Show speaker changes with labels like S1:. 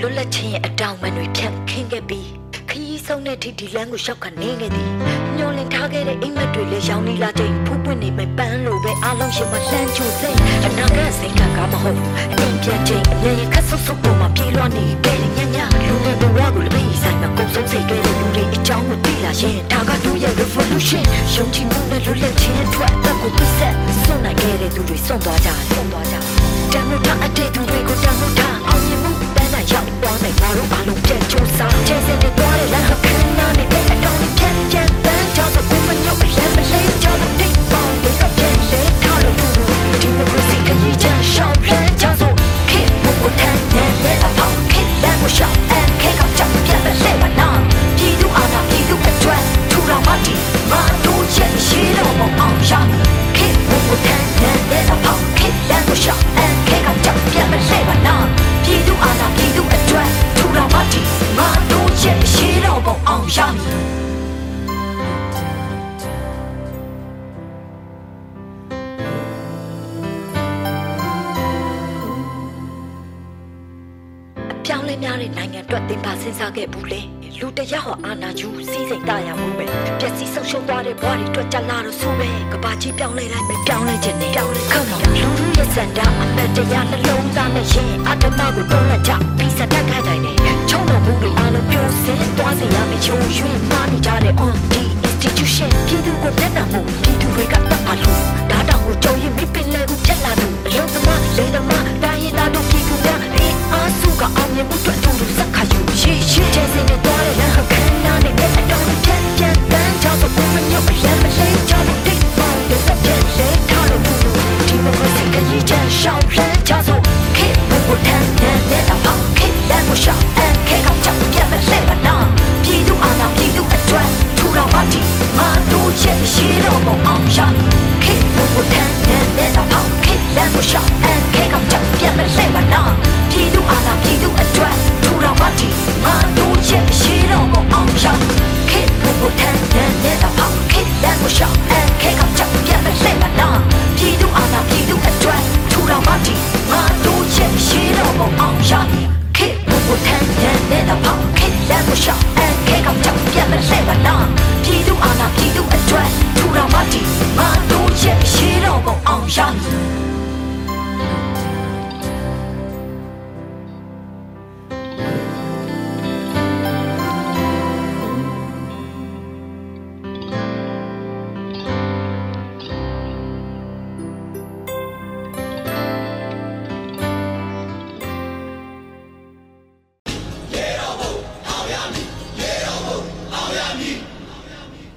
S1: လွတ်လပ်ခြင်းရဲ့အတောင်ပံတွေဖြတ်ခင်းခဲ့ပြီး ခရီးဆုံးတဲ့ထိဒီလန်းကိုရှောက်ကနေခဲ့သည်ညှော်လင်ထားခဲ့တဲ့အိမ်မက်တွေလည်းရောင်နေလာချိန်ဖူးပွင့်နေမဲ့ပန်းလိုပဲအားလုံးရှင်မလှမ်းချိုစိတ်အနာဂတ်စိတ်ကကားမဟုတ်အိမ်ပြန်ချိန်အမြဲရခတ်ဆုပ်ဆုပ်ပေါ်မှာပြေးလွှားနေခဲ့တဲ့ညညလူတွေဘဝကိုလည်းပြီးဆိုင်မှာကုန်ဆုံးစိတ်တွေလူတွေအကြောင်းကိုသိလာရင်ဒါကတို့ရဲ့ revolution ယုံကြည်မှုနဲ့လွတ်လပ်ခြင်းအတွက်အသက်ကိုပြည့်စက်စွန့်နိုင်ခဲ့တဲ့သူတွေစွန့်သွားကြစွန့်သွားကြတန်မှုထားအတဲ့သူတွေကိုတ အောင်ရခေတ်ဘုကိုထမ်းတဲ့အဖောက်ခေတ်လမ်းကိုရှောင်းအခေတ်ကကြောက်ပြန်လဲပါနာပြည်သူအာဏာပြည်သူအတွက်ထူထောင်မှဒီမတို့ရဲ့ရှိတော်မအောင်ရမည်အပြောင်းလဲများတဲ့နိုင်ငံအတွက်သင်ပါစဉ်းစားခဲ့ဘူးလေလူတစ်ယောက်ဟာအာနာယူစီးစိမ်တရမှုပဲပျက်စီး ဆုံးရှုံးသွားတဲ့ဘဝတွေအတွက်ကြလာတော့ဆိုပဲကဘာကြီးပြောင်းလဲတိုင်းပဲပြောင်းလဲခြင်းနဲ့ပြောင်းလဲခမောလူလူရဲ့စန္ဒအမတ်တရားနှလုံးသားနဲ့ရှင်အတ္တမကိုတွန်းလှန်ကြပြီးစတက်ခိုင်းနိုင်တယ်ချုံတော်မှုတွေအားလုံးပြိုစင်သွားစေရမယ့်ချုံရွှေမားနေကြတဲ့ on the institution ပြည်သူကိုတက်တာမှုပြည်သူတွေကတတ်ပါလို့ဒါတောင်ကိုကြုံရင်မိ ရှိတော့မအောင်ရခေတ်ကိုတန်းတန်းနဲ့တော့အောင်ခေတ်လမ်းကိုရှောက်အန်ခေတ်ကကြောက်ပြတ်မလဲ